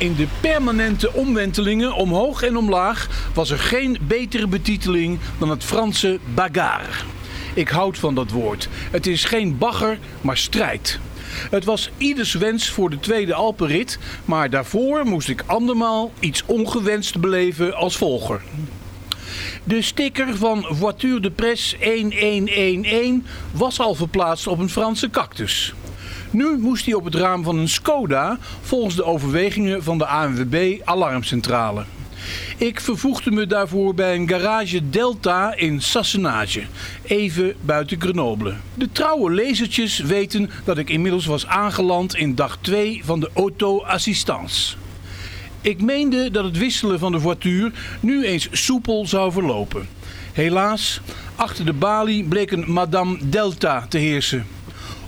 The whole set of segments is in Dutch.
In de permanente omwentelingen omhoog en omlaag was er geen betere betiteling dan het Franse bagarre. Ik houd van dat woord. Het is geen bagger, maar strijd. Het was ieders wens voor de tweede Alpenrit, maar daarvoor moest ik andermaal iets ongewenst beleven als volger. De sticker van Voiture de Presse 1111 was al verplaatst op een Franse cactus. Nu moest hij op het raam van een Skoda volgens de overwegingen van de ANWB Alarmcentrale. Ik vervoegde me daarvoor bij een garage Delta in Sassenage, even buiten Grenoble. De trouwe lezertjes weten dat ik inmiddels was aangeland in dag 2 van de auto-assistance. Ik meende dat het wisselen van de voituur nu eens soepel zou verlopen. Helaas, achter de balie bleek een Madame Delta te heersen.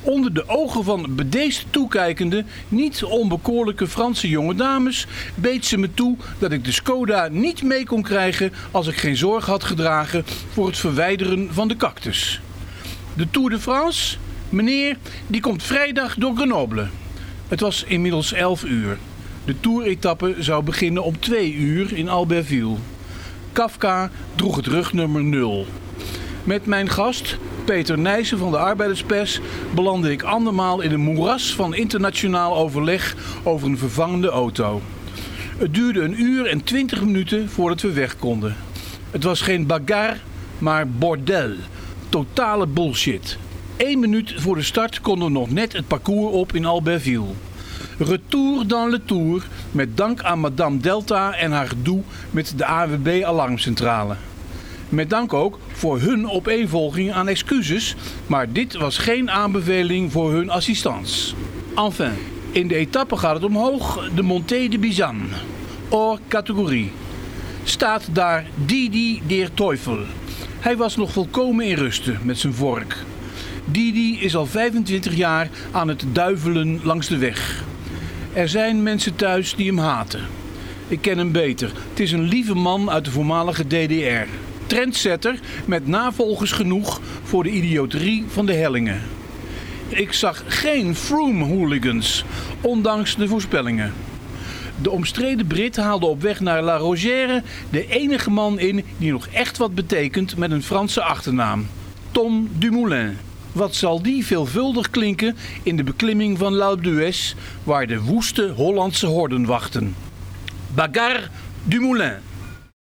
Onder de ogen van bedeesd toekijkende, niet onbekoorlijke Franse jonge dames beet ze me toe dat ik de Skoda niet mee kon krijgen als ik geen zorg had gedragen voor het verwijderen van de cactus. De Tour de France? Meneer, die komt vrijdag door Grenoble. Het was inmiddels 11 uur. De toeretappe zou beginnen om 2 uur in Albertville. Kafka droeg het rugnummer 0. Met mijn gast, Peter Nijssen van de Arbeiderspers, belandde ik andermaal in een moeras van internationaal overleg over een vervangende auto. Het duurde een uur en twintig minuten voordat we weg konden. Het was geen bagarre, maar bordel. Totale bullshit. Eén minuut voor de start konden we nog net het parcours op in Albertville. Retour dans le Tour, met dank aan Madame Delta en haar gedoe met de AWB Alarmcentrale. Met dank ook voor hun opeenvolging aan excuses, maar dit was geen aanbeveling voor hun assistance. Enfin, in de etappe gaat het omhoog, de Montée de Bizan. Or categorie. Staat daar Didi der. Hij was nog volkomen in rusten met zijn vork. Didi is al 25 jaar aan het duivelen langs de weg. Er zijn mensen thuis die hem haten. Ik ken hem beter. Het is een lieve man uit de voormalige DDR. Trendsetter met navolgers genoeg voor de idioterie van de hellingen. Ik zag geen Froome-hooligans, ondanks de voorspellingen. De omstreden Brit haalde op weg naar La Rogère de enige man in die nog echt wat betekent met een Franse achternaam. Tom Dumoulin. Wat zal die veelvuldig klinken in de beklimming van L'Alpe d'Huez, waar de woeste Hollandse horden wachten. Bagarre Dumoulin.